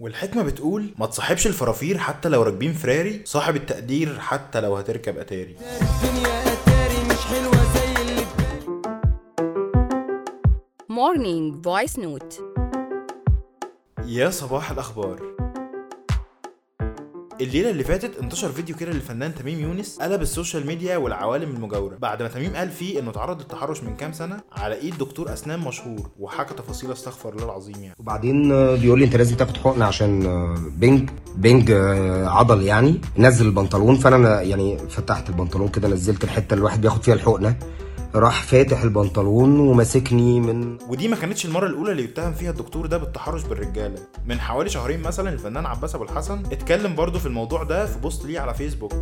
والحكمة بتقول ما تصاحبش الفرافير حتى لو راكبين فراري صاحب التقدير حتى لو هتركب أتاري. الدنيا اتاري مش حلوة زي اللي يا صباح الأخبار. الليلة اللي فاتت انتشر فيديو كده للفنان تميم يونس قلب ال social media والعوالم المجاورة. بعد ما تميم قال فيه إنه تعرض للتحرش من كام سنة على إيد دكتور أسنان مشهور وحكى تفاصيل أستغفر الله العظيم يعني. وبعدين آه، بيقول لي أنت لازم تاخد حقنه عشان آه، بنج بنج آه، عضل يعني. نزل البنطلون. فأنا يعني فتحت البنطلون كده نزلت الحتة اللي الواحد بياخد فيها الحقنة. راح فاتح البنطلون وماسكني من ودي ما كانتش المرة الأولى اللي يتهم فيها الدكتور ده بالتحرش بالرجالة. من حوالي شهرين مثلا الفنان عباس أبو الحسن اتكلم برضه في الموضوع ده في بوست ليه على فيسبوك.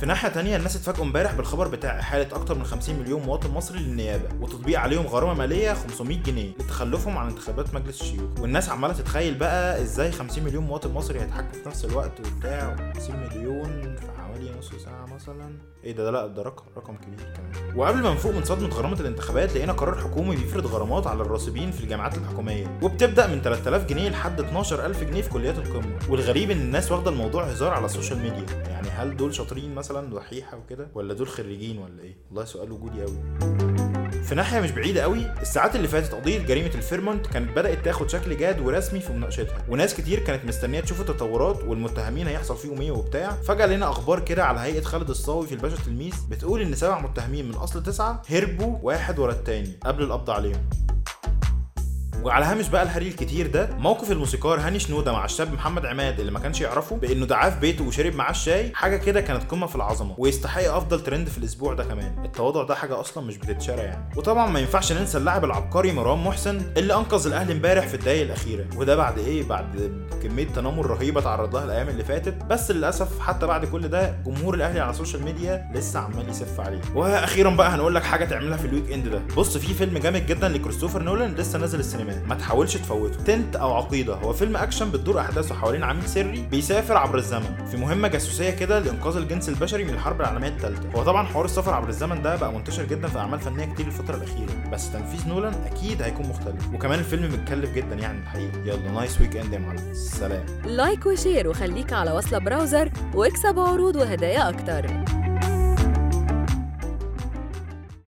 في ناحية تانية الناس اتفاجئوا امبارح بالخبر بتاع إحالة أكتر من 50 مليون مواطن مصري للنيابة وتطبيق عليهم غرامة مالية 500 جنيه لتخلفهم عن انتخابات مجلس الشيوخ. والناس عمالة تتخيل بقى إزاي 50 مليون مواطن مصري هيتحكم في نفس الوقت وبتاع 50 مليون في حوالي نص ساعة مثلا. إيه ده؟ ده لأ ده رقم رقم كبير كمان. وقبل ما نفوق من صدمة غرامة الانتخابات لقينا قرار حكومي بيفرض غرامات على الراسبين في الجامعات الحكومية. وبتبدأ من 3000 جنيه لحد 12000 جنيه في كليات القمة. والغريب إن الناس واخدة الموضوع هزار على ال social media. يعني هل دول شاطرين مثلا؟ دحيحة وكده ولا دول خريجين ولا إيه؟ والله سؤال وجودي قوي في ناحية مش بعيدة قوي الساعات اللي فاتت قضية جريمة الفيرمونت كانت بدأت تاخد شكل جاد ورسمي في مناقشتها. وناس كتير كانت مستنية تشوف التطورات والمتهمين هيحصل فيهم إيه وبتاع. فجأة لقينا أخبار كده على هيئة خالد الصاوي في الباشا تلميذ بتقول إن سبع متهمين من أصل تسعة هربوا واحد ورا التاني قبل القبض عليهم. وعلى هامش بقى الهري الكتير ده موقف الموسيقار هاني شنودة مع الشاب محمد عماد اللي ما كانش يعرفه بإنه دعاه في بيته وشرب معاه الشاي حاجة كده كانت قمة في العظمة ويستحق أفضل ترند في الأسبوع ده كمان. التواضع ده حاجة أصلا مش بتتشرى يعني. وطبعا ما ينفعش ننسى اللاعب العبقري مروان محسن اللي أنقذ الأهلي امبارح في الدقايق الأخيرة. وده بعد إيه؟ بعد كمية تنمر رهيبة تعرض لها الأيام اللي فاتت. بس للأسف حتى بعد كل ده جمهور الأهلي على ال social media لسه عمال يسف عليه. وأخيرا بقى هنقول لك حاجة تعملها في ال weekend ده. بص في فيلم جامد جدا لكريستوفر نولان لسه نازل السينمات ما تحاولش تفوته. Tenet أو عقيدة. هو فيلم أكشن بتدور أحداثه حوالين عميل سري بيسافر عبر الزمن. في مهمة جاسوسية كده لإنقاذ الجنس البشري من الحرب العالمية الثالثه هو طبعا حوار السفر عبر الزمن ده بقى منتشر جدا في أعمال فنية كتير الفترة الأخيرة. بس تنفيذ نولان أكيد هيكون مختلف. وكمان الفيلم متكلف جدا يعني الحقيقة. يلا nice weekend يا معلم. سلام. like و share وخليك على وصلة براوزر واكسب عروض وهدايا أكتر.